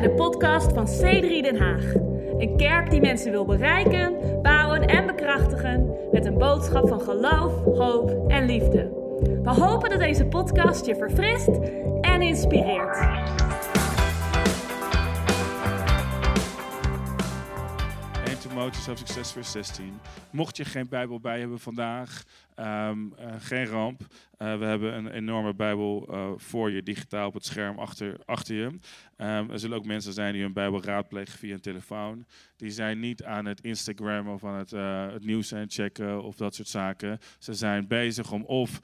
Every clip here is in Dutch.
bij de podcast van C3 Den Haag. Een kerk die mensen wil bereiken, bouwen en bekrachtigen met een boodschap van geloof, hoop en liefde. We hopen dat deze podcast je verfrist en inspireert. 1 Timotheus hoofdstuk 6 vers 16. Mocht je geen Bijbel bij hebben vandaag, ehm, eh, geen ramp. Eh, we hebben een enorme Bijbel eh, voor je, digitaal op het scherm achter, achter je. Ehm, er zullen ook mensen zijn die hun Bijbel raadplegen via een telefoon. Die zijn niet aan het Instagram of aan het, het nieuws checken of dat soort zaken. Ze zijn bezig om of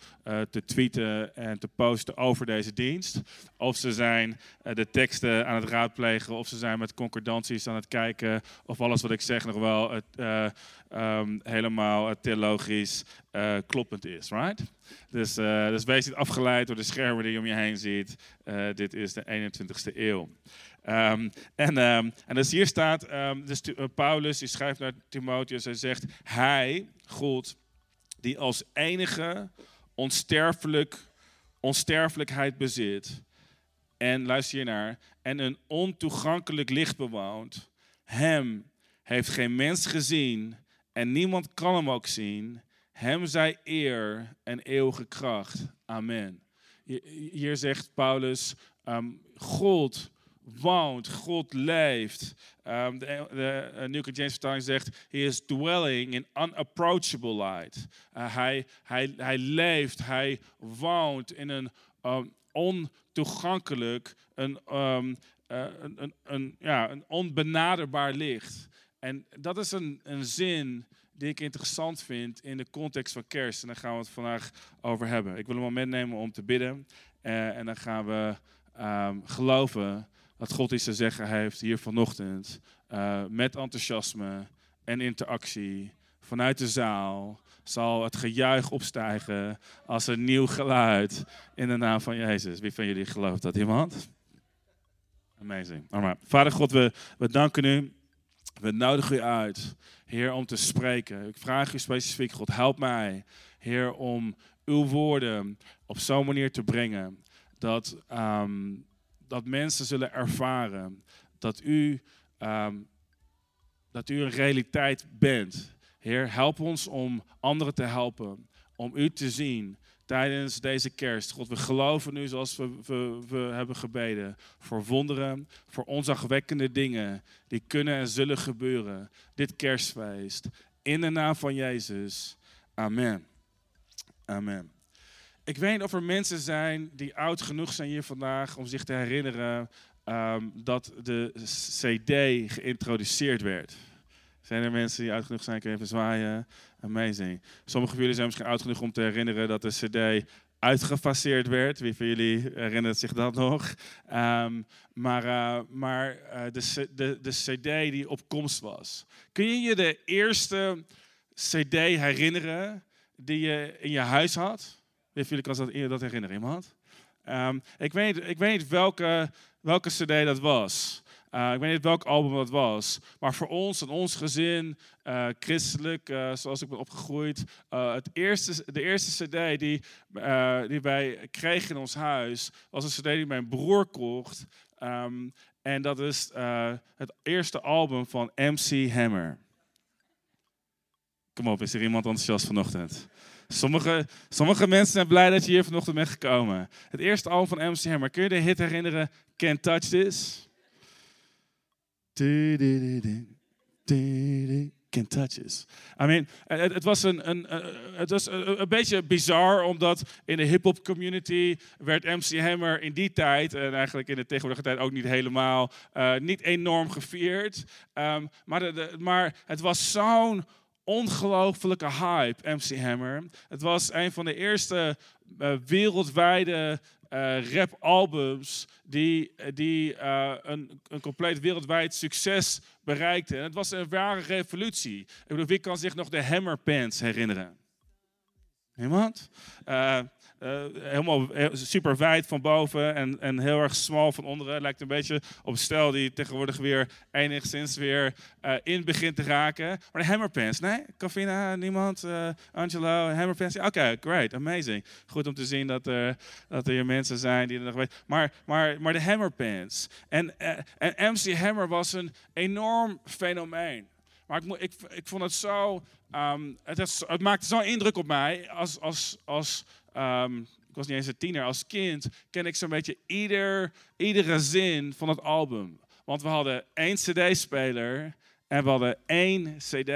te tweeten en te posten over deze dienst. Of ze zijn de teksten aan het raadplegen. Of ze zijn met concordanties aan het kijken of alles wat ik zeg nog wel het, um, helemaal theologisch uh, kloppend is, right? Dus, uh, dus wees niet afgeleid door de schermen die je om je heen ziet. Dit is de 21ste eeuw. Um, en, um, en dus hier staat, dus Paulus die schrijft naar Timotheus, hij zegt, hij, God, die als enige onsterfelijk, onsterfelijkheid bezit, en luister hier naar, en een ontoegankelijk licht bewoont, hem heeft geen mens gezien en niemand kan hem ook zien. Hem zij eer en eeuwige kracht. Amen. Hier zegt Paulus, um, God woont, God leeft. Um, de, de uh, New King James vertaling zegt, he is dwelling in unapproachable light. Uh, hij, hij, hij leeft, hij woont in een um, ontoegankelijk, een, um, uh, een, een, een, ja, een onbenaderbaar licht. En dat is een, een zin die ik interessant vind in de context van kerst. En daar gaan we het vandaag over hebben. Ik wil een moment nemen om te bidden. Uh, en dan gaan we um, geloven dat God iets te zeggen heeft hier vanochtend. Uh, met enthousiasme en interactie vanuit de zaal zal het gejuich opstijgen als een nieuw geluid in de naam van Jezus. Wie van jullie gelooft dat? Iemand? Amazing. Vader God, we, we danken u we nodigen u uit, Heer, om te spreken. Ik vraag u specifiek, God, help mij, Heer, om uw woorden op zo'n manier te brengen dat, um, dat mensen zullen ervaren dat u, um, dat u een realiteit bent. Heer, help ons om anderen te helpen, om u te zien tijdens deze kerst. God, we geloven nu zoals we, we, we, hebben gebeden. Voor wonderen, voor onzagwekkende dingen die kunnen en zullen gebeuren. Dit kerstfeest. In de naam van Jezus. Amen. Amen. Ik weet of er mensen zijn die oud genoeg zijn hier vandaag om zich te herinneren um, dat de CD geïntroduceerd werd. Zijn er mensen die oud genoeg zijn? Kun even zwaaien? Amazing. Sommigen van jullie zijn misschien oud genoeg om te herinneren dat de CD uitgefaseerd werd. Wie van jullie herinnert zich dat nog? Um, maar uh, maar uh, de, de, de CD die op komst was. Kun je je de eerste CD herinneren die je in je huis had? Wie van jullie kan dat, dat herinneren? Iemand? Um, ik, weet, ik weet welke, welke CD dat was. Uh, ik weet niet welk album dat was. Maar voor ons en ons gezin, uh, christelijk, uh, zoals ik ben opgegroeid. het eerste, de eerste CD die, die wij kregen in ons huis was een CD die mijn broer kocht. Um, en dat is het eerste album van MC Hammer. Kom op, is er iemand enthousiast vanochtend? Sommige, sommige mensen zijn blij dat je hier vanochtend bent gekomen. Het eerste album van MC Hammer. Kun je de hit herinneren? Can't Touch This? Can touches. I mean, het, was, een, een, het was een, beetje bizar, omdat in de hip-hop community werd MC Hammer in die tijd, en eigenlijk in de tegenwoordige tijd ook niet helemaal, niet enorm gevierd. Maar, de, maar het was zo'n ongelofelijke hype, MC Hammer. Het was een van de eerste wereldwijde uh, rap-albums die, die uh, een, een compleet wereldwijd succes bereikten. En het was een ware revolutie. Ik bedoel, wie kan zich nog de Hammer Pants herinneren? Niemand? Uh, uh, helemaal super wijd van boven en, en heel erg smal van onderen. Lijkt een beetje op stijl die tegenwoordig weer enigszins weer uh, in begint te raken. Maar de hammerpants, nee? Cafina, niemand? Angelo, hammerpants? Oké, great, amazing. Goed om te zien dat er, dat er hier mensen zijn die er nog weten. Maar, maar, maar de hammerpants. En, en MC Hammer was een enorm fenomeen. Maar ik, ik, ik vond het zo. Um, het, het, maakte zo'n indruk op mij als, als, als um, ik was niet eens een tiener, als kind ken ik zo'n beetje ieder, iedere zin van het album. Want we hadden één CD-speler en we hadden één CD.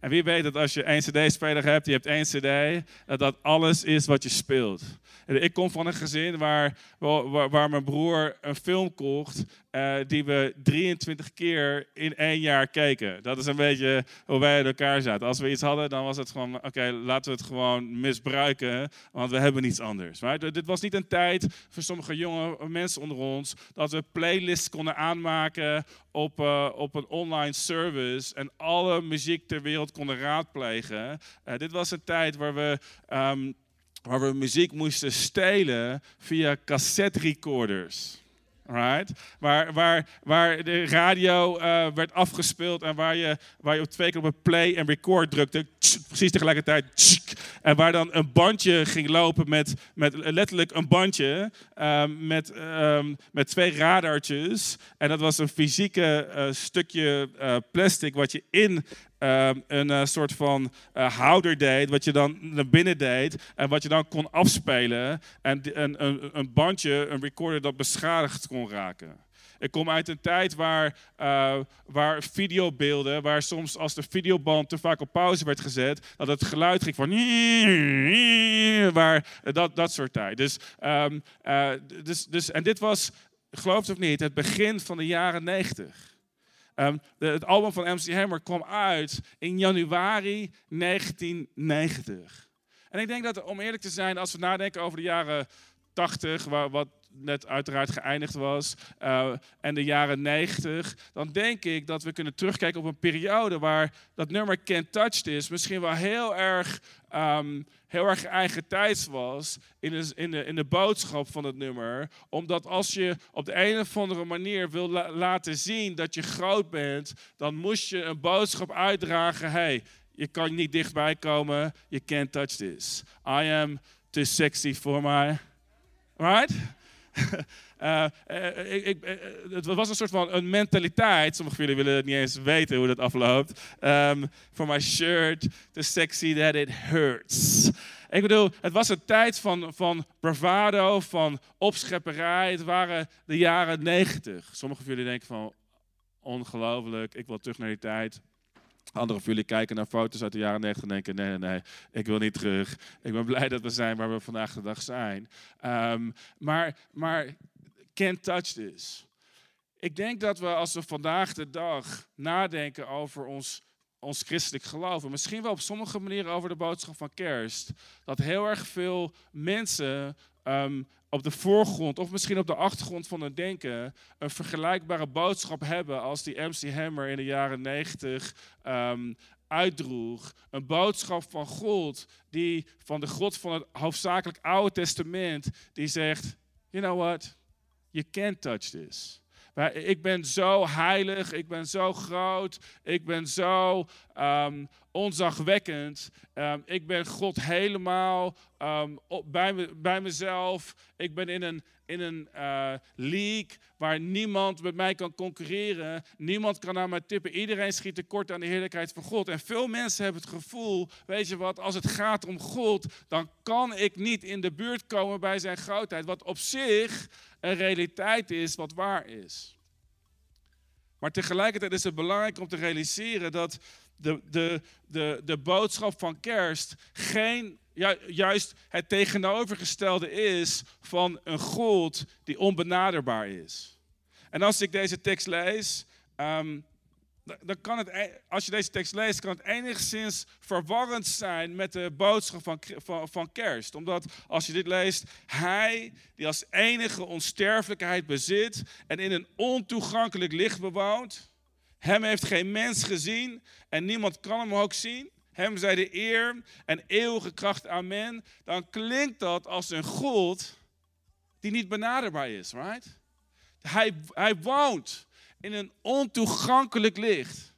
En wie weet dat als je één CD-speler hebt, je hebt één CD, dat dat alles is wat je speelt. Ik kom van een gezin waar, waar, waar mijn broer een film kocht uh, die we 23 keer in één jaar keken. Dat is een beetje hoe wij in elkaar zaten. Als we iets hadden, dan was het gewoon, oké, laten we het gewoon misbruiken, want we hebben niets anders. Dit was niet een tijd voor sommige jonge mensen onder ons, dat we playlists konden aanmaken op, uh, op een online service en alle muziek ter wereld konden raadplegen. Uh, dit was een tijd waar we... Um, waar we muziek moesten stelen via cassette recorders. Right? Waar, waar, waar de radio uh, werd afgespeeld en waar je, waar je op twee keer op een play en record drukte, precies tegelijkertijd. En waar dan een bandje ging lopen met, met letterlijk een bandje uh, met, um, met twee radartjes. En dat was een fysieke uh, stukje plastic wat je in Ehm, een uh, soort van uh, houder deed, wat je dan naar binnen deed en wat je dan kon afspelen. En een, een, bandje, een recorder dat beschadigd kon raken. Ik kom uit een tijd waar, uh, waar videobeelden, waar soms als de videoband te vaak op pauze werd gezet, dat het geluid ging van. Waar, dat, dat soort tijd. Dus, uh, dus, dus, en dit was, geloof het of niet, het begin van de jaren 90. De, het album van MC Hammer kwam uit in januari 1990. En ik denk dat, om eerlijk te zijn, als we nadenken over de jaren 80, waar, wat net uiteraard geëindigd was, uh, en de jaren 90, dan denk ik dat we kunnen terugkijken op een periode waar dat nummer Can't Touched is, misschien wel heel erg, um, heel erg eigen tijds was in de, in, de, in de boodschap van het nummer. Omdat als je op de een of andere manier wil laten zien dat je groot bent, dan moest je een boodschap uitdragen. Hey, je kan niet dichtbij komen, you can't touch this. I am too sexy for my... Right? Uh, ik, ik, uh, het was een soort van een mentaliteit. Sommige van jullie willen niet eens weten hoe dat afloopt. For my shirt, the sexy that it hurts. Ik bedoel, het was een tijd van, van bravado, van opschepperij. Het waren de jaren negentig. Sommigen van jullie denken van, ongelooflijk, ik wil terug naar die tijd. Anderen van jullie kijken naar foto's uit de jaren 90 en denken: nee, nee, nee, ik wil niet terug. Ik ben blij dat we zijn waar we vandaag de dag zijn. Um, maar, maar can't touch this. Ik denk dat we als we vandaag de dag nadenken over ons, ons christelijk geloof, en misschien wel op sommige manieren over de boodschap van kerst, dat heel erg veel mensen um, op de voorgrond of misschien op de achtergrond van het denken een vergelijkbare boodschap hebben als die MC Hammer in de jaren 90 um, uitdroeg. Een boodschap van God, die van de God van het hoofdzakelijk Oude Testament, die zegt, you know what, you can't touch this. Ik ben zo heilig, ik ben zo groot, ik ben zo um, onzagwekkend. Um, ik ben God helemaal um, bij, bij mezelf. Ik ben in een, in een uh, league waar niemand met mij kan concurreren. Niemand kan naar mij tippen. Iedereen schiet tekort aan de heerlijkheid van God. En veel mensen hebben het gevoel, weet je wat, als het gaat om God, dan kan ik niet in de buurt komen bij zijn grootheid. Wat op zich een realiteit is wat waar is. Maar tegelijkertijd is het belangrijk om te realiseren dat de, de, de, de boodschap van kerst geen, juist het tegenovergestelde is van een God die onbenaderbaar is. En als ik deze tekst lees, um, dan kan het, e- als je deze tekst leest, kan het enigszins verwarrend zijn met de boodschap van, van, van kerst. Omdat als je dit leest, hij die als enige onsterfelijkheid bezit en in een ontoegankelijk licht bewoont, hem heeft geen mens gezien en niemand kan hem ook zien. Hem zij de eer en eeuwige kracht. Amen. Dan klinkt dat als een God die niet benaderbaar is, right? Hij, hij woont in een ontoegankelijk licht.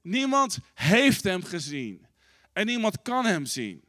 Niemand heeft hem gezien. En niemand kan hem zien.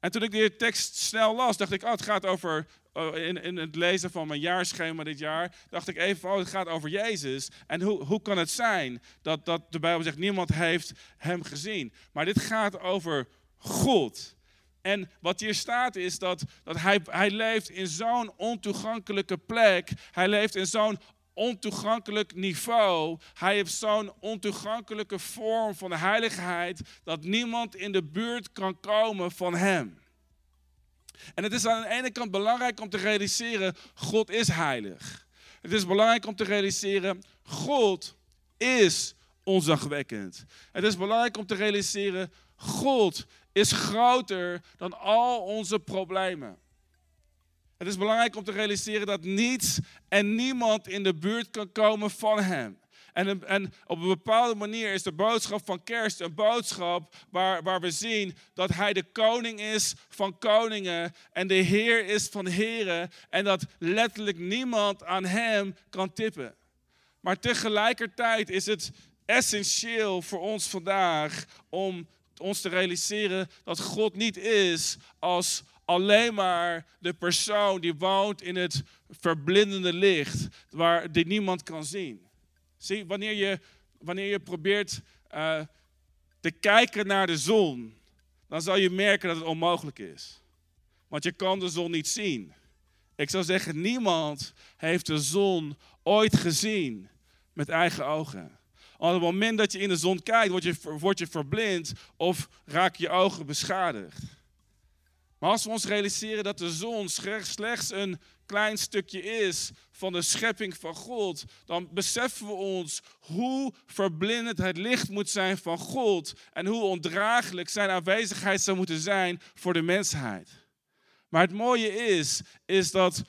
En toen ik die tekst snel las, dacht ik, oh, het gaat over, in, in het lezen van mijn jaarschema dit jaar, dacht ik even, oh, het gaat over Jezus. En hoe, hoe kan het zijn dat, dat de Bijbel zegt, niemand heeft hem gezien. Maar dit gaat over God. En wat hier staat is dat, dat hij, hij leeft in zo'n ontoegankelijke plek. Hij leeft in zo'n ontoegankelijk niveau. Hij heeft zo'n ontoegankelijke vorm van heiligheid dat niemand in de buurt kan komen van hem. En het is aan de ene kant belangrijk om te realiseren, God is heilig. Het is belangrijk om te realiseren, God is onzagwekkend. Het is belangrijk om te realiseren, God is groter dan al onze problemen. Het is belangrijk om te realiseren dat niets en niemand in de buurt kan komen van Hem. En, en, op een bepaalde manier is de boodschap van kerst een boodschap waar, waar we zien dat Hij de koning is van koningen en de Heer is van heren. En dat letterlijk niemand aan Hem kan tippen. Maar tegelijkertijd is het essentieel voor ons vandaag om ons te realiseren dat God niet is als alleen maar de persoon die woont in het verblindende licht, waar die niemand kan zien. Zie, wanneer je, wanneer je probeert uh, te kijken naar de zon, dan zal je merken dat het onmogelijk is. Want je kan de zon niet zien. Ik zou zeggen, niemand heeft de zon ooit gezien met eigen ogen. Op het moment dat je in de zon kijkt, word je, word je verblind of raak je ogen beschadigd. Maar als we ons realiseren dat de zon slechts een klein stukje is van de schepping van God, dan beseffen we ons hoe verblindend het licht moet zijn van God en hoe ondraaglijk zijn aanwezigheid zou moeten zijn voor de mensheid. Maar het mooie is, is dat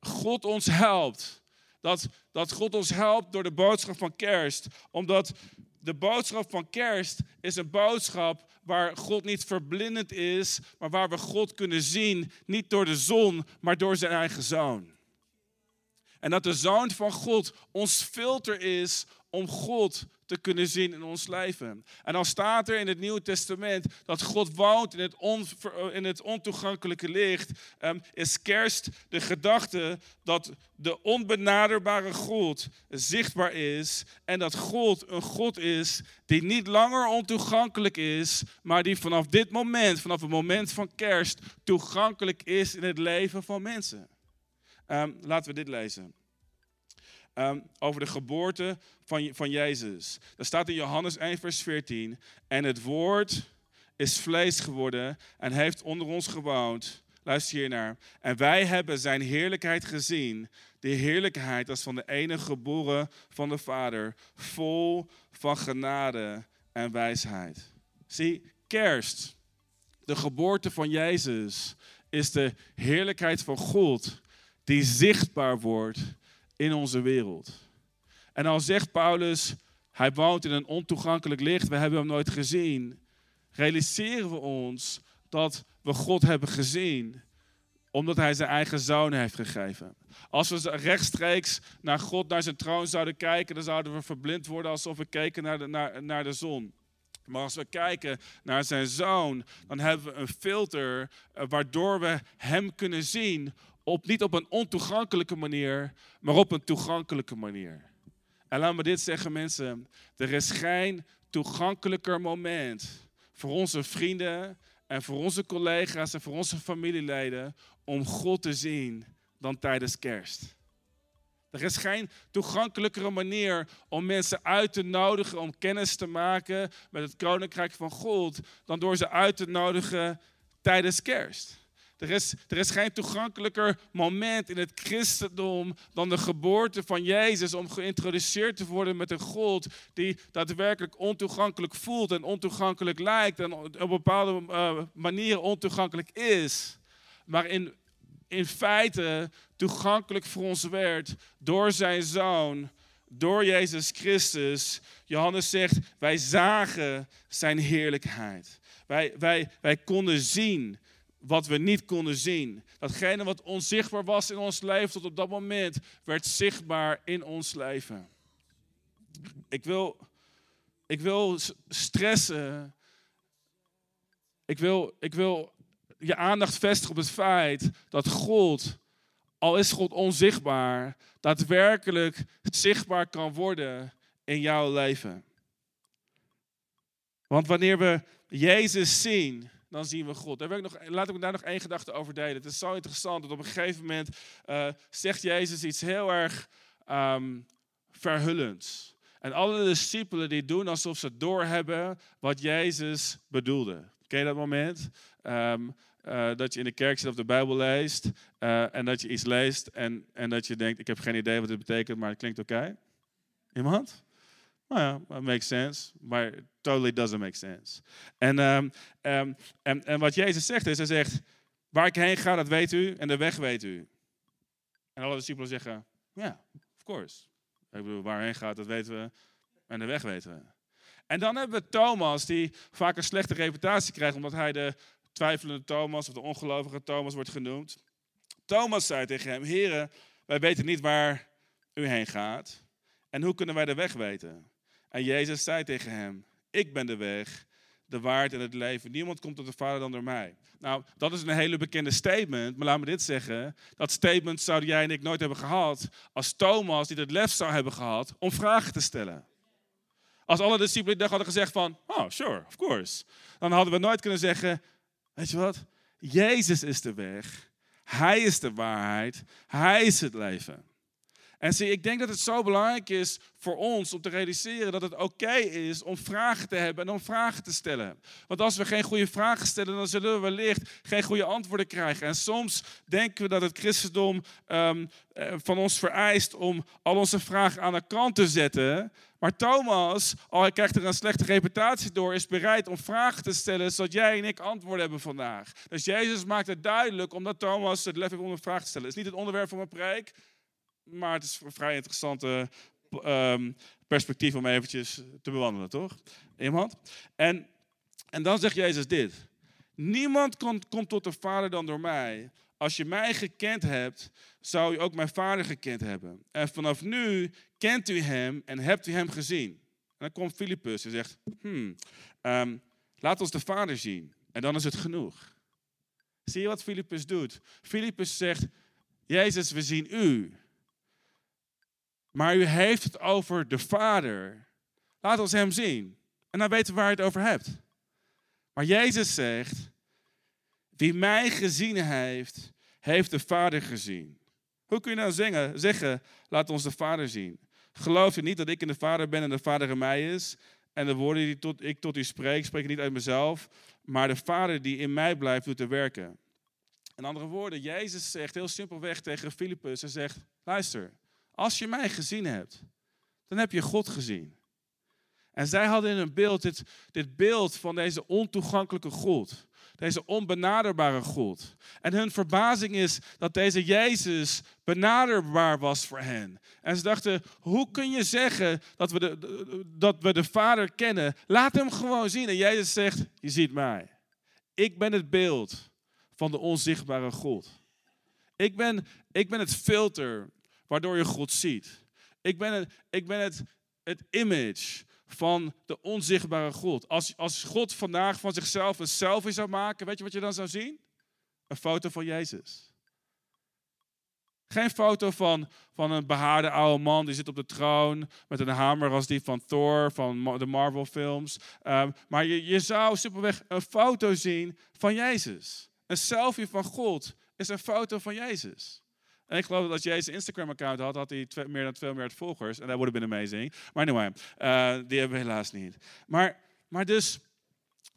God ons helpt. Dat, dat God ons helpt door de boodschap van kerst. Omdat de boodschap van kerst is een boodschap waar God niet verblindend is, maar waar we God kunnen zien, niet door de zon, maar door zijn eigen zoon. En dat de zoon van God ons filter is om God te kunnen zien in ons leven. En dan staat er in het Nieuwe Testament dat God woont in het, in het ontoegankelijke licht, um, is kerst de gedachte dat de onbenaderbare God zichtbaar is en dat God een God is die niet langer ontoegankelijk is, maar die vanaf dit moment, vanaf het moment van kerst, toegankelijk is in het leven van mensen. Um, laten we dit lezen. Um, over de geboorte van, van Jezus. Dat staat in Johannes 1, vers 14. En het woord is vlees geworden en heeft onder ons gewoond. Luister hier naar. En wij hebben zijn heerlijkheid gezien. De heerlijkheid als van de enige geboren van de Vader. Vol van genade en wijsheid. Zie, kerst, de geboorte van Jezus, is de heerlijkheid van God die zichtbaar wordt in onze wereld. En al zegt Paulus, hij woont in een ontoegankelijk licht, we hebben hem nooit gezien, realiseren we ons dat we God hebben gezien, omdat hij zijn eigen zoon heeft gegeven. Als we rechtstreeks naar God, naar zijn troon zouden kijken, dan zouden we verblind worden alsof we keken naar de, naar, naar de zon. Maar als we kijken naar zijn zoon, dan hebben we een filter eh, waardoor we hem kunnen zien op, niet op een ontoegankelijke manier, maar op een toegankelijke manier. En laat me dit zeggen, mensen. Er is geen toegankelijker moment voor onze vrienden en voor onze collega's en voor onze familieleden om God te zien dan tijdens kerst. Er is geen toegankelijkere manier om mensen uit te nodigen om kennis te maken met het koninkrijk van God dan door ze uit te nodigen tijdens kerst. Er is, er is geen toegankelijker moment in het christendom dan de geboorte van Jezus om geïntroduceerd te worden met een God die daadwerkelijk ontoegankelijk voelt en ontoegankelijk lijkt en op bepaalde uh, manieren ontoegankelijk is. Maar in, in feite toegankelijk voor ons werd door zijn zoon door Jezus Christus. Johannes zegt, wij zagen zijn heerlijkheid. Wij, wij, wij konden zien wat we niet konden zien. Datgene wat onzichtbaar was in ons leven tot op dat moment, werd zichtbaar in ons leven. Ik wil, ik wil stressen. Ik wil, ik wil je aandacht vestigen op het feit dat God, al is God onzichtbaar, daadwerkelijk zichtbaar kan worden in jouw leven. Want wanneer we Jezus zien, dan zien we God. Daar wil ik nog, laat ik me daar nog één gedachte over delen. Het is zo interessant dat op een gegeven moment uh, zegt Jezus iets heel erg um, verhullends. En alle discipelen die doen alsof ze doorhebben wat Jezus bedoelde. Ken je dat moment? Um, uh, dat je in de kerk zit of de Bijbel leest uh, en dat je iets leest en, en dat je denkt, ik heb geen idee wat dit betekent, maar het klinkt oké. Iemand? Nou ja, that makes sense, maar totally doesn't make sense. En, um, um, en, en wat Jezus zegt is, hij zegt, waar ik heen ga, dat weet u en de weg weet u. En alle discipelen zeggen, ja, of course. Ik bedoel, waar heen gaat, dat weten we en de weg weten we. En dan hebben we Thomas, die vaak een slechte reputatie krijgt, omdat hij de twijfelende Thomas of de ongelovige Thomas wordt genoemd. Thomas zei tegen hem, heren, wij weten niet waar u heen gaat. En hoe kunnen wij de weg weten? En Jezus zei tegen hem, ik ben de weg, de waarheid en het leven. Niemand komt tot de Vader dan door mij. Nou, dat is een hele bekende statement, maar laat me dit zeggen. Dat statement zouden jij en ik nooit hebben gehad als Thomas die het lef zou hebben gehad om vragen te stellen. Als alle discipelen hadden gezegd van, oh, sure, of course. Dan hadden we nooit kunnen zeggen, weet je wat? Jezus is de weg. Hij is de waarheid. Hij is het leven. En zie, ik denk dat het zo belangrijk is voor ons om te realiseren dat het oké is om vragen te hebben en om vragen te stellen. Want als we geen goede vragen stellen, dan zullen we wellicht geen goede antwoorden krijgen. En soms denken we dat het christendom um, van ons vereist om al onze vragen aan de kant te zetten. Maar Thomas, al hij krijgt er een slechte reputatie door, is bereid om vragen te stellen, zodat jij en ik antwoorden hebben vandaag. Dus Jezus maakt het duidelijk, omdat Thomas het lef heeft om een vraag te stellen. Het is niet het onderwerp van mijn preek, maar het is een vrij interessante um, perspectief om eventjes te bewandelen, toch? Iemand? En, en dan zegt Jezus dit. Niemand komt, tot de Vader dan door mij. Als je mij gekend hebt, zou je ook mijn Vader gekend hebben. En vanaf nu kent u hem en hebt u hem gezien. En dan komt Filippus en zegt, hmm, um, laat ons de Vader zien. En dan is het genoeg. Zie je wat Filippus doet? Filippus zegt, Jezus, we zien u. Maar u heeft het over de Vader. Laat ons hem zien. En dan weten we waar je het over hebt. Maar Jezus zegt, wie mij gezien heeft, heeft de Vader gezien. Hoe kun je nou zingen, zeggen, laat ons de Vader zien? Geloof je niet dat ik in de Vader ben en de Vader in mij is? En de woorden die tot, ik tot u spreek, spreek ik niet uit mezelf, maar de Vader die in mij blijft, doet te werken. In andere woorden, Jezus zegt heel simpelweg tegen Filippus, hij zegt, luister, als je mij gezien hebt, dan heb je God gezien. En zij hadden in hun beeld dit, dit beeld van deze ontoegankelijke God. Deze onbenaderbare God. En hun verbazing is dat deze Jezus benaderbaar was voor hen. En ze dachten, hoe kun je zeggen dat we de, dat we de Vader kennen? Laat hem gewoon zien. En Jezus zegt, je ziet mij. Ik ben het beeld van de onzichtbare God. Ik ben, ik ben het filter waardoor je God ziet. Ik ben het, ik ben het, het image van de onzichtbare God. Als, als God vandaag van zichzelf een selfie zou maken, weet je wat je dan zou zien? Een foto van Jezus. Geen foto van, van een behaarde oude man die zit op de troon met een hamer als die van Thor, van de Marvel films. Um, maar je, je zou simpelweg een foto zien van Jezus. Een selfie van God is een foto van Jezus. En ik geloof dat als Jezus Instagram-account had, had hij meer dan 2 miljard volgers. En dat would have been amazing. Maar anyway, uh, die hebben we helaas niet. Maar, maar dus,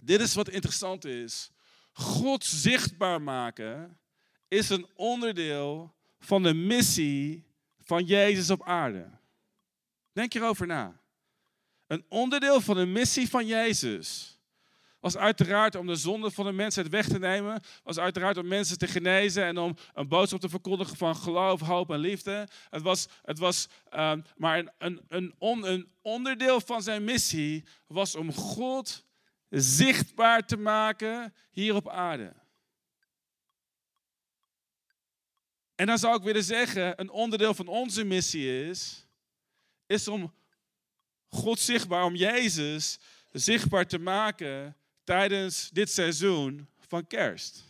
dit is wat interessant is. God zichtbaar maken is een onderdeel van de missie van Jezus op aarde. Denk hierover na. Een onderdeel van de missie van Jezus was uiteraard om de zonde van de mensheid weg te nemen. Was uiteraard om mensen te genezen en om een boodschap te verkondigen van geloof, hoop en liefde. Het was, het was ehm, maar een, een, een, on, een onderdeel van zijn missie was om God zichtbaar te maken hier op aarde. En dan zou ik willen zeggen, een onderdeel van onze missie is, is om God zichtbaar, om Jezus zichtbaar te maken tijdens dit seizoen van kerst.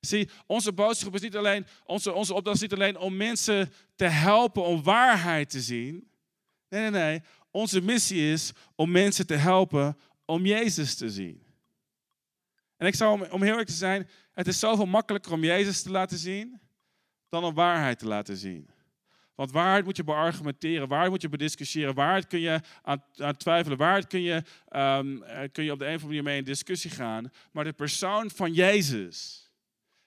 Zie, onze boodschap is niet alleen, onze, onze opdracht is niet alleen om mensen te helpen om waarheid te zien. Nee, nee, nee. Onze missie is om mensen te helpen om Jezus te zien. En ik zou, om, om heel erg te zijn, het is zoveel makkelijker om Jezus te laten zien dan om waarheid te laten zien. Want waarheid moet je beargumenteren, waarheid moet je bediscussiëren, waarheid kun je aan, twijfelen, waarheid kun je, um, kun je op de een of andere manier mee in discussie gaan. Maar de persoon van Jezus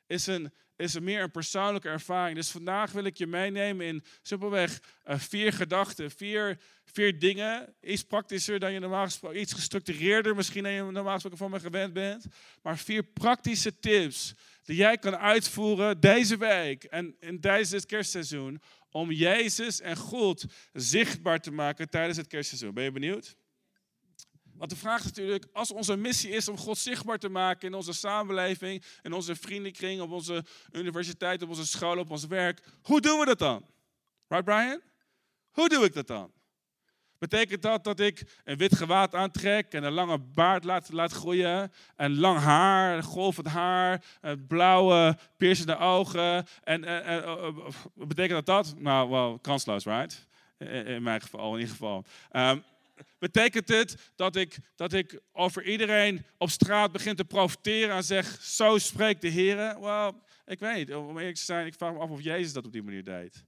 is een, is een meer een persoonlijke ervaring. Dus vandaag wil ik je meenemen in simpelweg uh, vier gedachten, vier, vier dingen. Iets praktischer dan je normaal gesproken, iets gestructureerder misschien dan je normaal gesproken van me gewend bent. Maar vier praktische tips die jij kan uitvoeren deze week en in het kerstseizoen om Jezus en God zichtbaar te maken tijdens het kerstseizoen. Ben je benieuwd? Want de vraag is natuurlijk, als onze missie is om God zichtbaar te maken in onze samenleving, in onze vriendenkring, op onze universiteit, op onze school, op ons werk, hoe doen we dat dan? Right, Brian? Hoe doe ik dat dan? Betekent dat dat ik een wit gewaad aantrek en een lange baard laat, laat groeien? En lang haar, golvend haar, blauwe, piercende ogen. En uh, betekent dat dat? Nou, wel, kansloos, right? In mijn geval, in ieder geval. Um, betekent het dat ik, dat ik over iedereen op straat begin te profiteren en zeg, zo spreekt de Heer? Wel, ik weet, om eerlijk te zijn, ik vraag me af of Jezus dat op die manier deed.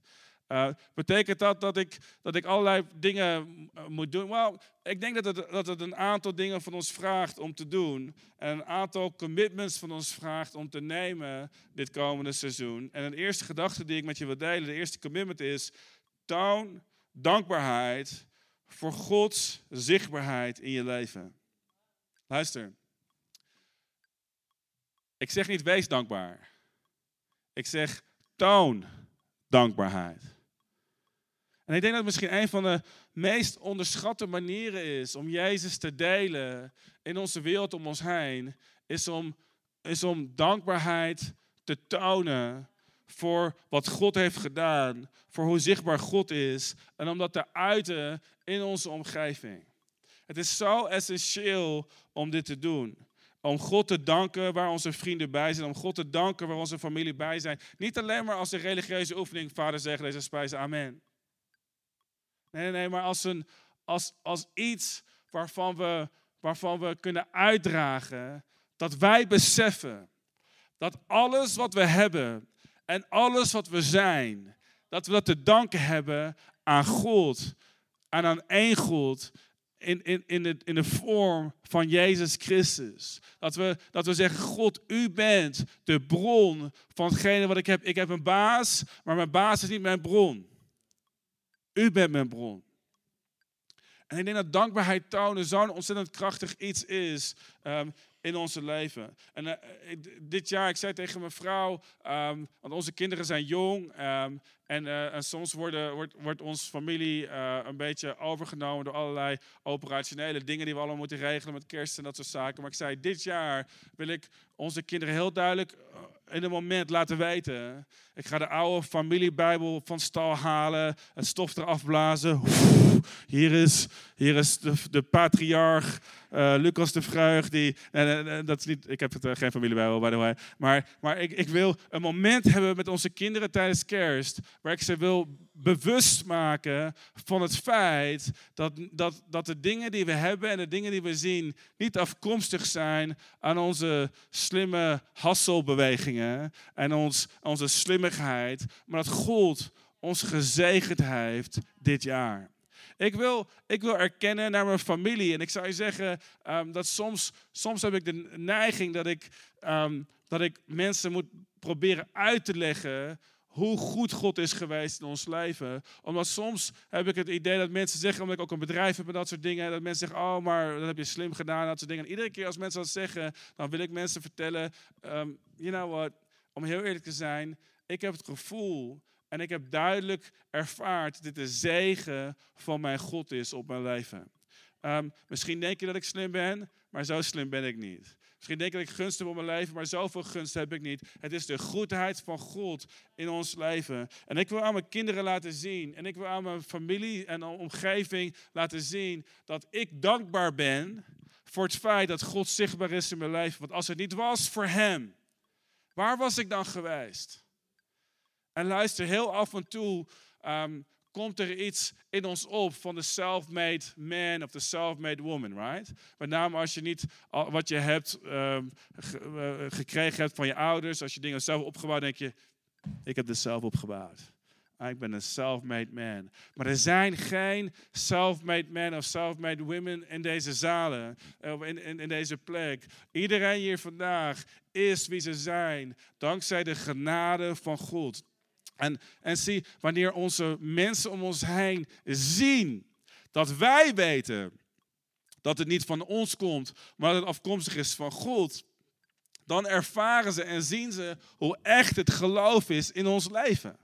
Uh, betekent dat dat ik, dat ik allerlei dingen eh, moet doen? Wel, ik denk dat het, dat het een aantal dingen van ons vraagt om te doen. En een aantal commitments van ons vraagt om te nemen dit komende seizoen. En een eerste gedachte die ik met je wil delen, de eerste commitment is: toon dankbaarheid voor Gods zichtbaarheid in je leven. Luister. Ik zeg niet wees dankbaar. Ik zeg toon dankbaarheid. En ik denk dat het misschien een van de meest onderschatte manieren is om Jezus te delen in onze wereld om ons heen, is om, is om dankbaarheid te tonen voor wat God heeft gedaan, voor hoe zichtbaar God is en om dat te uiten in onze omgeving. Het is zo essentieel om dit te doen. Om God te danken waar onze vrienden bij zijn. Om God te danken waar onze familie bij zijn. Niet alleen maar als een religieuze oefening. Vader zegt deze spijzen. Amen. Nee, nee, maar als, een, als, als iets waarvan we, waarvan we kunnen uitdragen dat wij beseffen dat alles wat we hebben en alles wat we zijn, dat we dat te danken hebben aan God en aan één God in, in, in, de, in de vorm van Jezus Christus. Dat we, dat we zeggen, God, u bent de bron van hetgene wat ik heb. Ik heb een baas, maar mijn baas is niet mijn bron. U bent mijn bron. En ik denk dat dankbaarheid tonen zo'n ontzettend krachtig iets is ehm, in onze leven. En uh, dit jaar, ik zei tegen mijn vrouw, um, want onze kinderen zijn jong. En, uh, en, soms wordt, wordt onze familie uh, een beetje overgenomen door allerlei operationele dingen die we allemaal moeten regelen met kerst en dat soort zaken. Maar ik zei, dit jaar wil ik onze kinderen heel duidelijk in een moment laten weten. Ik ga de oude familiebijbel van stal halen, het stof eraf blazen. Hier is, hier is de, patriarch Lucas de Vreug. Die, dat is niet, ik heb het, uh, geen familiebijbel, by the way. Maar, maar ik, ik wil een moment hebben met onze kinderen tijdens kerst, waar ik ze wil bewust maken van het feit dat, dat, dat de dingen die we hebben en de dingen die we zien niet afkomstig zijn aan onze slimme hasselbewegingen en ons, onze slimmigheid, maar dat God ons gezegend heeft dit jaar. Ik wil, ik wil erkennen naar mijn familie. En ik zou je zeggen um, dat soms, soms heb ik de neiging dat ik, um, dat ik mensen moet proberen uit te leggen hoe goed God is geweest in ons leven. Omdat soms heb ik het idee dat mensen zeggen, omdat ik ook een bedrijf heb en dat soort dingen, dat mensen zeggen, oh, maar dat heb je slim gedaan, dat soort dingen. En iedere keer als mensen dat zeggen, dan wil ik mensen vertellen, um, you know what, om heel eerlijk te zijn, ik heb het gevoel en ik heb duidelijk ervaard dat dit de zegen van mijn God is op mijn leven. Ehm, misschien denk je dat ik slim ben, maar zo slim ben ik niet. Misschien denk je dat ik gunst heb op mijn leven, maar zoveel gunst heb ik niet. Het is de goedheid van God in ons leven. En ik wil aan mijn kinderen laten zien, en ik wil aan mijn familie en omgeving laten zien dat ik dankbaar ben voor het feit dat God zichtbaar is in mijn leven. Want als het niet was voor Hem, waar was ik dan geweest? En luister, heel af en toe ehm, komt er iets in ons op van de self-made man of de self-made woman, right? Met name als je niet wat je hebt um, gekregen hebt van je ouders, als je dingen zelf opgebouwd, denk je, ik heb dit zelf opgebouwd. Ah, ik ben een self-made man. Maar er zijn geen self-made men of self-made women in deze zalen, of in, in, in deze plek. Iedereen hier vandaag is wie ze zijn, dankzij de genade van God. En, en zie, wanneer onze mensen om ons heen zien dat wij weten dat het niet van ons komt, maar dat het afkomstig is van God, dan ervaren ze en zien ze hoe echt het geloof is in ons leven.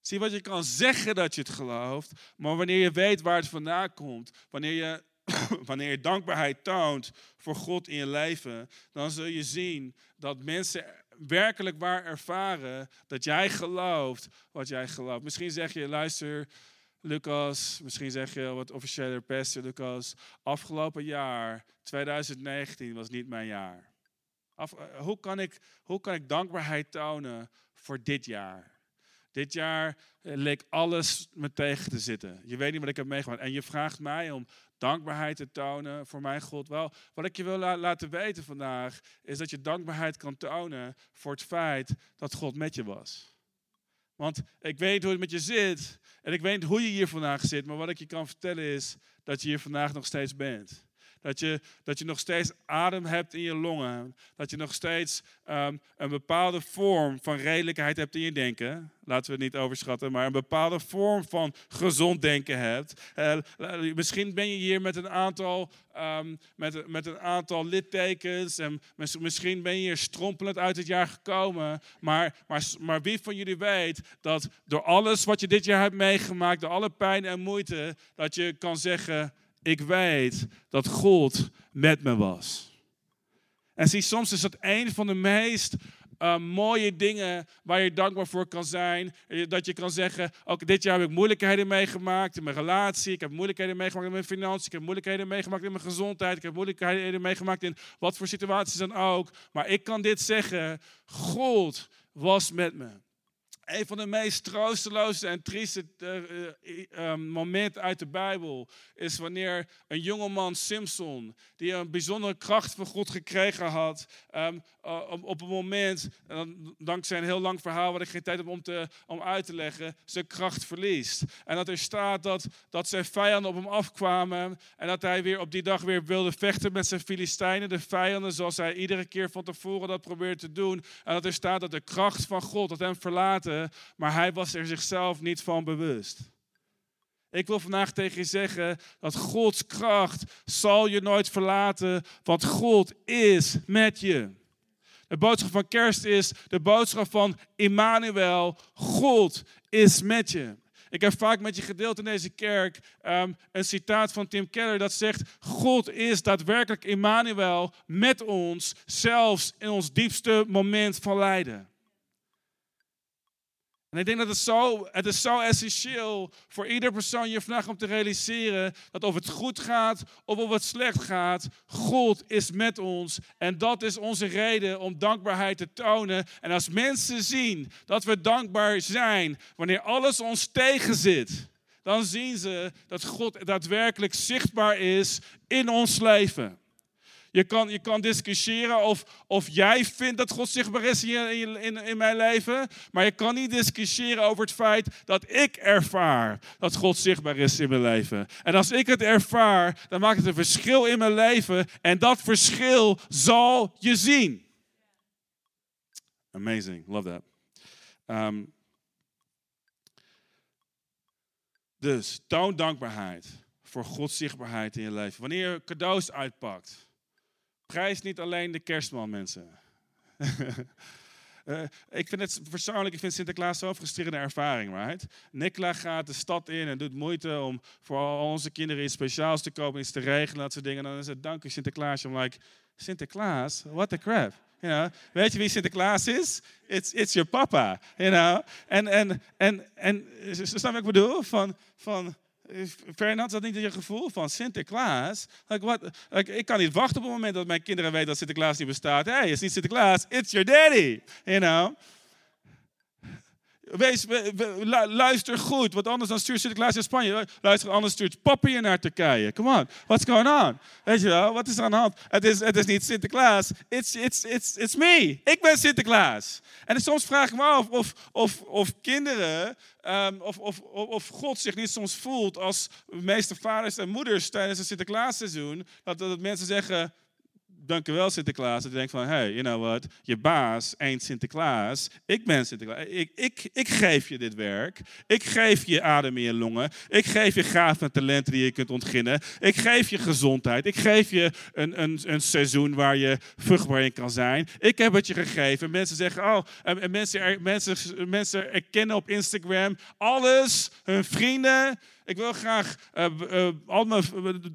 Zie wat je kan zeggen dat je het gelooft, maar wanneer je weet waar het vandaan komt, wanneer je, wanneer je dankbaarheid toont voor God in je leven, dan zul je zien dat mensen werkelijk waar ervaren dat jij gelooft wat jij gelooft. Misschien zeg je, luister, Lucas, misschien zeg je wat officiële pastor, Lucas, afgelopen jaar, 2019, was niet mijn jaar. Af, eh, hoe, kan ik, hoe kan ik dankbaarheid tonen voor dit jaar? Dit jaar eh, leek alles me tegen te zitten. Je weet niet wat ik heb meegemaakt. En je vraagt mij om dankbaarheid te tonen voor mijn God. Wel, wat ik je wil laten weten vandaag, is dat je dankbaarheid kan tonen voor het feit dat God met je was. Want ik weet hoe het met je zit en ik weet hoe je hier vandaag zit, maar wat ik je kan vertellen is dat je hier vandaag nog steeds bent. Dat je, dat je nog steeds adem hebt in je longen. Dat je nog steeds um, een bepaalde vorm van redelijkheid hebt in je denken. Laten we het niet overschatten, maar een bepaalde vorm van gezond denken hebt. Uh, misschien ben je hier met een aantal, um, met, met een aantal littekens. En misschien ben je hier strompelend uit het jaar gekomen. Maar, maar, maar wie van jullie weet dat door alles wat je dit jaar hebt meegemaakt, door alle pijn en moeite, dat je kan zeggen ik weet dat God met me was. En zie, soms is dat een van de meest uh, mooie dingen waar je dankbaar voor kan zijn. Dat je kan zeggen, ook dit jaar heb ik moeilijkheden meegemaakt in mijn relatie. Ik heb moeilijkheden meegemaakt in mijn financiën. Ik heb moeilijkheden meegemaakt in mijn gezondheid. Ik heb moeilijkheden meegemaakt in wat voor situaties dan ook. Maar ik kan dit zeggen, God was met me. Een van de meest troosteloze en trieste uh, momenten uit de Bijbel is wanneer een jongeman Simpson, die een bijzondere kracht van God gekregen had, um, op een moment, en dankzij een heel lang verhaal wat ik geen tijd heb om, te, om uit te leggen, zijn kracht verliest. En dat er staat dat, dat zijn vijanden op hem afkwamen en dat hij weer op die dag weer wilde vechten met zijn Filistijnen, de vijanden, zoals hij iedere keer van tevoren dat probeerde te doen. En dat er staat dat de kracht van God dat hem verlaten maar hij was er zichzelf niet van bewust. Ik wil vandaag tegen je zeggen dat Gods kracht zal je nooit verlaten, want God is met je. De boodschap van kerst is de boodschap van Immanuel. God is met je. Ik heb vaak met je gedeeld in deze kerk ehm, een citaat van Tim Keller dat zegt: God is daadwerkelijk Immanuel met ons, zelfs in ons diepste moment van lijden. En ik denk dat het zo, het is zo essentieel voor ieder persoon je vandaag om te realiseren dat of het goed gaat of of het slecht gaat, God is met ons. En dat is onze reden om dankbaarheid te tonen. En als mensen zien dat we dankbaar zijn wanneer alles ons tegenzit, dan zien ze dat God daadwerkelijk zichtbaar is in ons leven. Je kan, je kan discussiëren of, of jij vindt dat God zichtbaar is in, in, in mijn leven. Maar je kan niet discussiëren over het feit dat ik ervaar dat God zichtbaar is in mijn leven. En als ik het ervaar, dan maakt het een verschil in mijn leven. En dat verschil zal je zien. Amazing, love that. Ehm, dus toon dankbaarheid voor Gods zichtbaarheid in je leven. Wanneer je cadeaus uitpakt, prijs niet alleen de kerstman, mensen. Uh, ik vind het persoonlijk, ik vind Sinterklaas zo'n frustrerende ervaring, right? Nicola gaat de stad in en doet moeite om voor al onze kinderen iets speciaals te kopen, iets te regelen, dat soort dingen. En dan is het dank u Sinterklaas. I'm like, Sinterklaas? What the crap? You know, weet je wie Sinterklaas is? It's, it's your papa, you know. En, en, en, en, wat ik bedoel? Van, van, Fernand, had niet je gevoel van Sinterklaas? Like what, ik kan niet wachten op het moment dat mijn kinderen weten dat Sinterklaas niet bestaat. Hey, het is niet Sinterklaas, it's your daddy. You know? Wees, luister goed, want anders dan stuurt Sinterklaas in Spanje. Luister, anders stuurt Papi je naar Turkije. Come on, what's going on? Weet je wel, wat is er aan de hand? Het is, het is niet Sinterklaas, it's, it's, it's, it's me. Ik ben Sinterklaas. En soms vraag ik me af of, of, of kinderen, um, of, of, of God zich niet soms voelt als meeste vaders en moeders tijdens het Sinterklaasseizoen. Dat, dat mensen zeggen, dankjewel Sinterklaas. Dat je denkt van, hey, you know what, je baas ain't Sinterklaas. Ik ben Sinterklaas. Ik, ik, ik geef je dit werk. Ik geef je adem in je longen. Ik geef je gaven en talenten die je kunt ontginnen. Ik geef je gezondheid. Ik geef je een, een, een seizoen waar je vruchtbaar in kan zijn. Ik heb het je gegeven. Mensen zeggen, oh, en mensen, mensen, mensen erkennen op Instagram alles, hun vrienden, ik wil graag uh,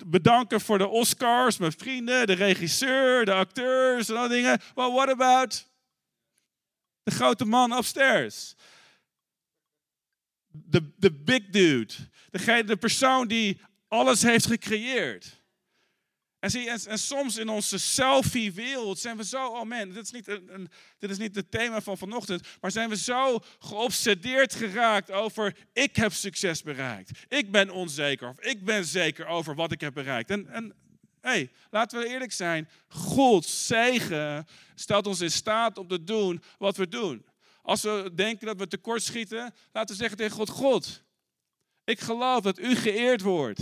bedanken voor de Oscars, mijn vrienden, de regisseur, de acteurs en al dingen. Well, what about de grote man upstairs? De, de big dude. Degene, de persoon die alles heeft gecreëerd. En, zie, en, soms in onze selfie-wereld zijn we zo, oh man, dit is, niet een, dit is niet het thema van vanochtend, maar zijn we zo geobsedeerd geraakt over, ik heb succes bereikt. Ik ben onzeker of ik ben zeker over wat ik heb bereikt. En, en hey, laten we eerlijk zijn, Gods zegen stelt ons in staat om te doen wat we doen. Als we denken dat we tekortschieten, laten we zeggen tegen God, God, ik geloof dat u geëerd wordt.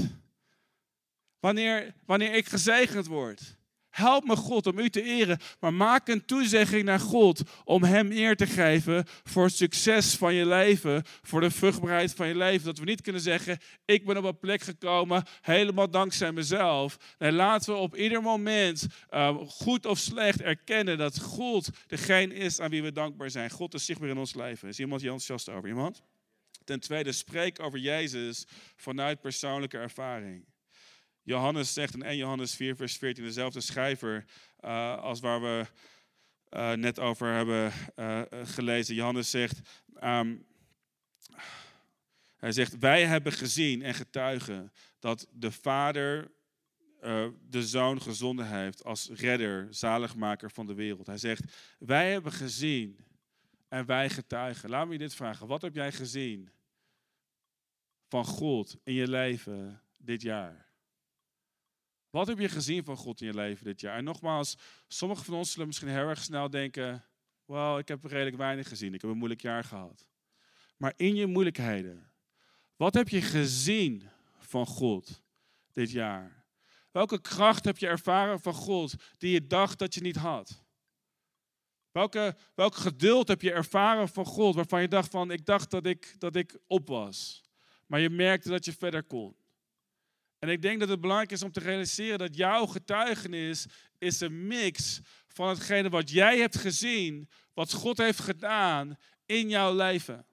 Wanneer, wanneer ik gezegend word. Help me God om u te eren, maar maak een toezegging naar God om Hem eer te geven voor het succes van je leven, voor de vruchtbaarheid van je leven. Dat we niet kunnen zeggen, ik ben op een plek gekomen helemaal dankzij mezelf. Nee, laten we op ieder moment, uh, goed of slecht, erkennen dat God degene is aan wie we dankbaar zijn. God is zichtbaar in ons leven. Is iemand hier over? Iemand? Ten tweede, spreek over Jezus vanuit persoonlijke ervaring. Johannes zegt in 1 Johannes 4, vers 14, dezelfde schrijver uh, als waar we uh, net over hebben uh, gelezen. Johannes zegt, um, hij zegt, wij hebben gezien en getuigen dat de Vader de Zoon gezonden heeft als redder, zaligmaker van de wereld. Hij zegt, wij hebben gezien en wij getuigen. Laat me je dit vragen, wat heb jij gezien van God in je leven dit jaar? Wat heb je gezien van God in je leven dit jaar? En nogmaals, sommigen van ons zullen misschien heel erg snel denken: Wel, ik heb redelijk weinig gezien. Ik heb een moeilijk jaar gehad. Maar in je moeilijkheden, wat heb je gezien van God dit jaar? Welke kracht heb je ervaren van God die je dacht dat je niet had? Welke, welk geduld heb je ervaren van God waarvan je dacht van, ik dacht dat ik, dat ik op was. Maar je merkte dat je verder kon. En ik denk dat het belangrijk is om te realiseren dat jouw getuigenis is een mix van hetgene wat jij hebt gezien, wat God heeft gedaan in jouw leven.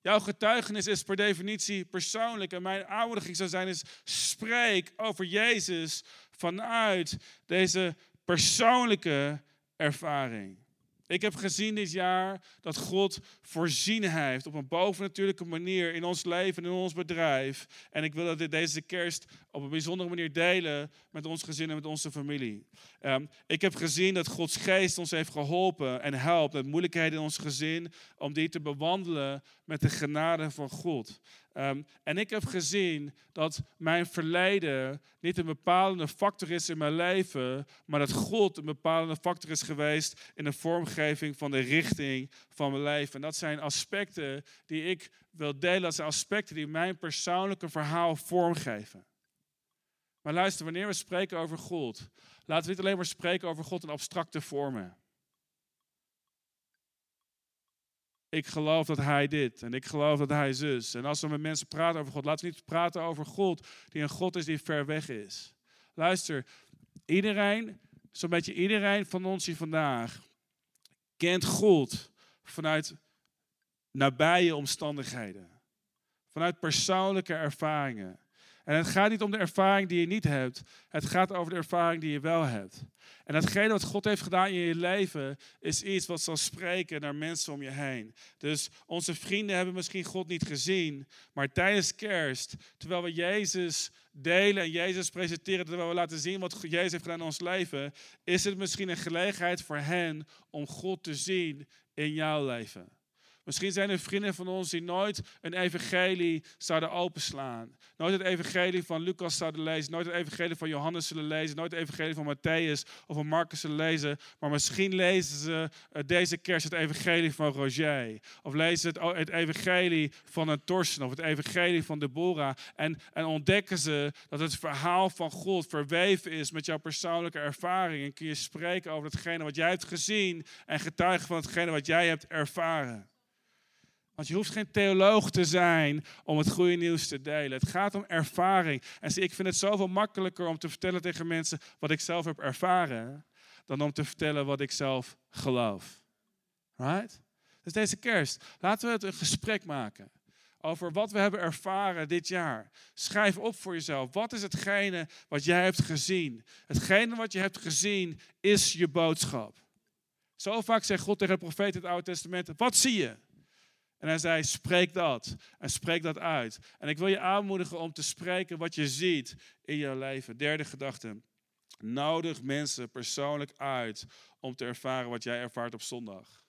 Jouw getuigenis is per definitie persoonlijk. En mijn aanmoediging zou zijn is, spreek over Jezus vanuit deze persoonlijke ervaring. Ik heb gezien dit jaar dat God voorzien heeft op een bovennatuurlijke manier in ons leven en in ons bedrijf. En ik wil dat dit deze kerst op een bijzondere manier delen met ons gezin en met onze familie. Um, ik heb gezien dat Gods geest ons heeft geholpen en helpt met moeilijkheden in ons gezin om die te bewandelen met de genade van God. Um, en ik heb gezien dat mijn verleden niet een bepalende factor is in mijn leven, maar dat God een bepalende factor is geweest in de vormgeving van de richting van mijn leven. En dat zijn aspecten die ik wil delen, dat zijn aspecten die mijn persoonlijke verhaal vormgeven. Maar luister, wanneer we spreken over God, laten we niet alleen maar spreken over God in abstracte vormen. Ik geloof dat hij dit en ik geloof dat hij zus. En als we met mensen praten over God, laten we niet praten over God die een God is die ver weg is. Luister, iedereen, zo'n beetje iedereen van ons hier vandaag, kent God vanuit nabije omstandigheden. Vanuit persoonlijke ervaringen. En het gaat niet om de ervaring die je niet hebt. Het gaat over de ervaring die je wel hebt. En datgene wat God heeft gedaan in je leven is iets wat zal spreken naar mensen om je heen. Dus onze vrienden hebben misschien God niet gezien, maar tijdens kerst, terwijl we Jezus delen en Jezus presenteren, terwijl we laten zien wat Jezus heeft gedaan in ons leven, is het misschien een gelegenheid voor hen om God te zien in jouw leven. Misschien zijn er vrienden van ons die nooit een evangelie zouden openslaan. Nooit het evangelie van Lucas zouden lezen. Nooit het evangelie van Johannes zullen lezen. Nooit het evangelie van Matthäus of van Marcus zullen lezen. Maar misschien lezen ze eh, deze kerst het evangelie van Roger. Of lezen ze het, evangelie van een Torsten of het evangelie van Deborah. En, en ontdekken ze dat het verhaal van God verweven is met jouw persoonlijke ervaring. En kun je spreken over hetgene wat jij hebt gezien en getuigen van hetgene wat jij hebt ervaren. Want je hoeft geen theoloog te zijn om het goede nieuws te delen. Het gaat om ervaring. En zie, ik vind het zoveel makkelijker om te vertellen tegen mensen wat ik zelf heb ervaren, dan om te vertellen wat ik zelf geloof. Right? Dus deze kerst, laten we het een gesprek maken over wat we hebben ervaren dit jaar. Schrijf op voor jezelf. Wat is hetgene wat jij hebt gezien? Hetgene wat je hebt gezien is je boodschap. Zo vaak zegt God tegen de profeet in het Oude Testament: Wat zie je? En hij zei, spreek dat. En spreek dat uit. En ik wil je aanmoedigen om te spreken wat je ziet in je leven. Derde gedachte. Nodig mensen persoonlijk uit om te ervaren wat jij ervaart op zondag.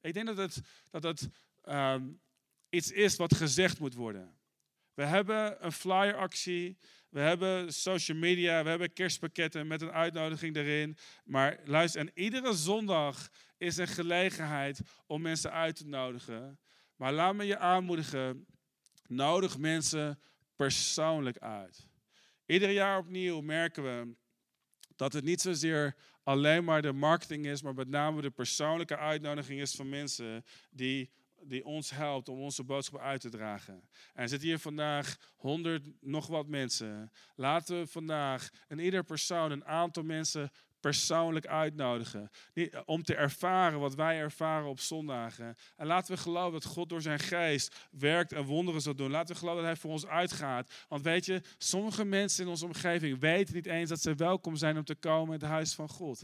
Ik denk dat het, dat het ehm, iets is wat gezegd moet worden. We hebben een flyeractie, we hebben social media, we hebben kerstpakketten met een uitnodiging erin. Maar luister, en iedere zondag is een gelegenheid om mensen uit te nodigen. Maar laat me je aanmoedigen, nodig mensen persoonlijk uit. Ieder jaar opnieuw merken we dat het niet zozeer alleen maar de marketing is, maar met name de persoonlijke uitnodiging is van mensen die, die ons helpt om onze boodschap uit te dragen. En er zitten hier vandaag honderd nog wat mensen. Laten we vandaag en ieder persoon een aantal mensen persoonlijk uitnodigen. Om te ervaren wat wij ervaren op zondagen. En laten we geloven dat God door zijn geest werkt en wonderen zal doen. Laten we geloven dat hij voor ons uitgaat. Want weet je, sommige mensen in onze omgeving weten niet eens dat ze welkom zijn om te komen in het huis van God.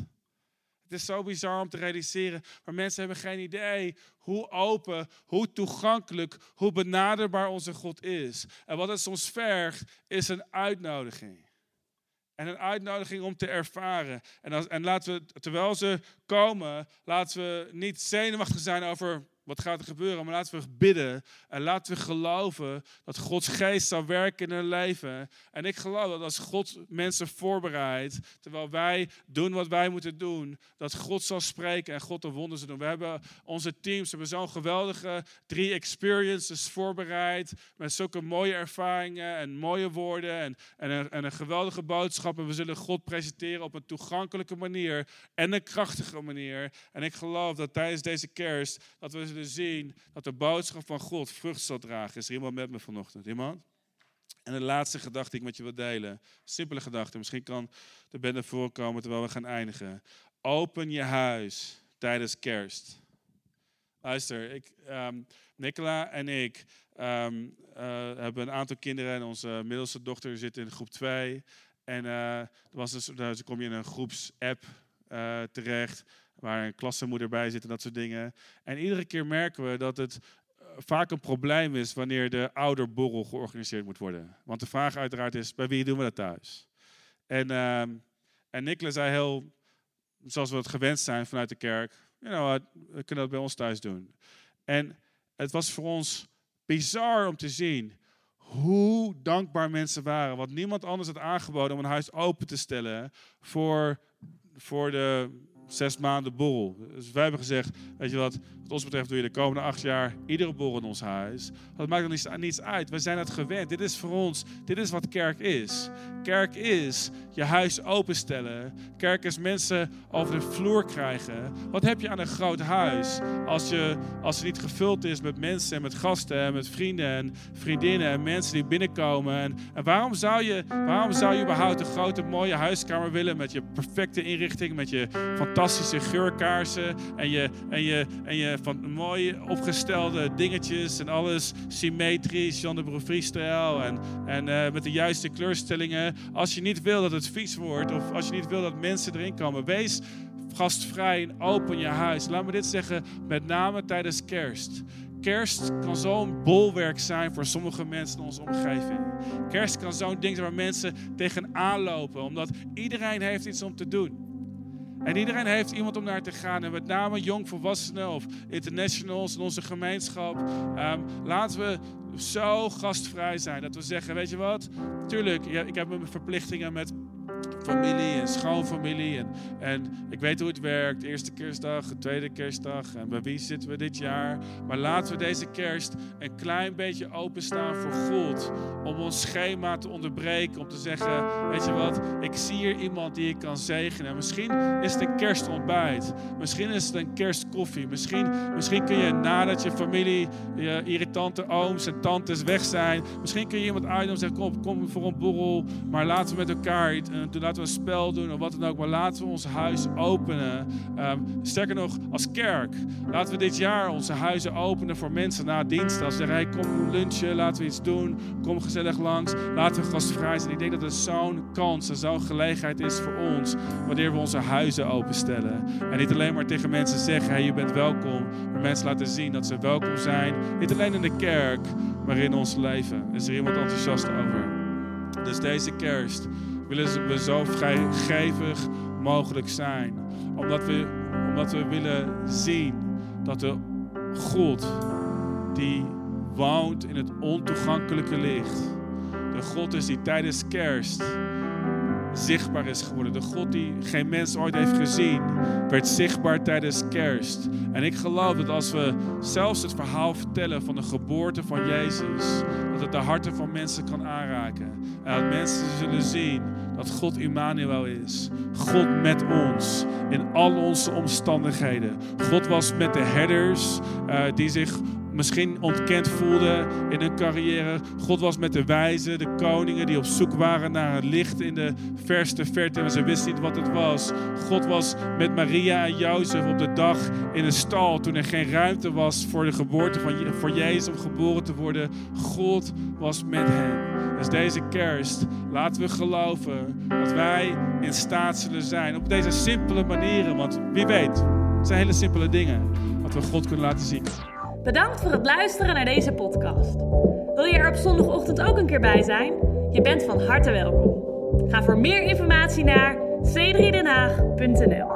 Het is zo bizar om te realiseren, maar mensen hebben geen idee hoe open, hoe toegankelijk, hoe benaderbaar onze God is. En wat het soms vergt, is een uitnodiging. En een uitnodiging om te ervaren. En, als, en laten we, terwijl ze komen, laten we niet zenuwachtig zijn over wat gaat er gebeuren? Maar laten we bidden en laten we geloven dat Gods geest zal werken in hun leven. En ik geloof dat als God mensen voorbereidt, terwijl wij doen wat wij moeten doen, dat God zal spreken en God de wonderen zal doen. We hebben onze teams, hebben zo'n geweldige drie experiences voorbereid, met zulke mooie ervaringen en mooie woorden en, en, een, en een geweldige boodschap. En we zullen God presenteren op een toegankelijke manier en een krachtige manier. En ik geloof dat tijdens deze kerst, dat we zullen zien dat de boodschap van God vrucht zal dragen. Is er iemand met me vanochtend? Iemand? En de laatste gedachte die ik met je wil delen. Simpele gedachte. Misschien kan de bende voorkomen terwijl we gaan eindigen. Open je huis tijdens kerst. Luister, ik, um, Nicola en ik um, uh, hebben een aantal kinderen. En onze middelste dochter zit in groep 2. En uh, was dus, dus kom je in een groepsapp uh, terecht waar een klassenmoeder bij zit en dat soort dingen. En iedere keer merken we dat het eh, vaak een probleem is wanneer de ouderborrel georganiseerd moet worden. Want de vraag uiteraard is, bij wie doen we dat thuis? En, uh, en Nicola zei heel, zoals we het gewend zijn vanuit de kerk, you we kunnen dat bij ons thuis doen. En het was voor ons bizar om te zien hoe dankbaar mensen waren. Want niemand anders had aangeboden om een huis open te stellen voor, voor de zes maanden borrel. Dus wij hebben gezegd, weet je wat, wat ons betreft doe je de komende acht jaar iedere borrel in ons huis. Dat maakt er niets, uit. We zijn het gewend. Dit is voor ons, dit is wat kerk is. Kerk is je huis openstellen. Kerk is mensen over de vloer krijgen. Wat heb je aan een groot huis als, je, als het niet gevuld is met mensen en met gasten en met vrienden en vriendinnen en mensen die binnenkomen? En, en waarom, zou je, waarom zou je überhaupt een grote mooie huiskamer willen met je perfecte inrichting, met je fantastische geurkaarsen en je, en je, en je van mooi opgestelde dingetjes en alles symmetrisch, Jan de Broefrie-stijl en, en uh, met de juiste kleurstellingen. Als je niet wil dat het vies wordt of als je niet wil dat mensen erin komen, wees gastvrij en open je huis. Laat me dit zeggen, met name tijdens kerst. Kerst kan zo'n bolwerk zijn voor sommige mensen in onze omgeving. Kerst kan zo'n ding zijn waar mensen tegenaan lopen, omdat iedereen heeft iets om te doen. En iedereen heeft iemand om naar te gaan. En met name jongvolwassenen of internationals in onze gemeenschap. Um, laten we zo gastvrij zijn dat we zeggen: Weet je wat? Tuurlijk, ik heb mijn verplichtingen met familie en schoonfamilie. En, en ik weet hoe het werkt. Eerste kerstdag, tweede kerstdag. En bij wie zitten we dit jaar? Maar laten we deze kerst een klein beetje openstaan voor God. Om ons schema te onderbreken. Om te zeggen, weet je wat? Ik zie hier iemand die ik kan zegenen. Misschien is het een kerstontbijt. Misschien is het een kerstkoffie. Misschien, misschien kun je nadat je familie, je irritante ooms en tantes weg zijn. Misschien kun je iemand uitnodigen en zeggen, kom, kom voor een borrel. Maar laten we met elkaar doen we een spel doen of wat dan ook. Maar laten we ons huis openen. Um, sterker nog, als kerk. Laten we dit jaar onze huizen openen voor mensen na dienst. Als ze zeggen, hey, kom lunchen, laten we iets doen. Kom gezellig langs. Laten we gastvrij zijn. Ik denk dat het zo'n kans en zo'n gelegenheid is voor ons. Wanneer we onze huizen openstellen. En niet alleen maar tegen mensen zeggen, hey, je bent welkom. Maar mensen laten zien dat ze welkom zijn. Niet alleen in de kerk, maar in ons leven. Is er iemand enthousiast over? Dus deze kerst willen we zo vrijgevig mogelijk zijn. Omdat we, omdat we willen zien dat de God die woont in het ontoegankelijke licht. De God is die tijdens kerst zichtbaar is geworden. De God die geen mens ooit heeft gezien, werd zichtbaar tijdens kerst. En ik geloof dat als we zelfs het verhaal vertellen van de geboorte van Jezus, dat het de harten van mensen kan aanraken. En dat mensen zullen zien dat God Immanuel is. God met ons in al onze omstandigheden. God was met de herders uh, die zich misschien ontkend voelden in hun carrière. God was met de wijzen, de koningen die op zoek waren naar een licht in de verste verte en ze wisten niet wat het was. God was met Maria en Jozef op de dag in een stal toen er geen ruimte was voor de geboorte van voor Jezus om geboren te worden. God was met hen. Dus deze kerst laten we geloven dat wij in staat zullen zijn op deze simpele manieren, want wie weet, het zijn hele simpele dingen wat we God kunnen laten zien. Bedankt voor het luisteren naar deze podcast. Wil je er op zondagochtend ook een keer bij zijn? Je bent van harte welkom. Ga voor meer informatie naar c3denhaag.nl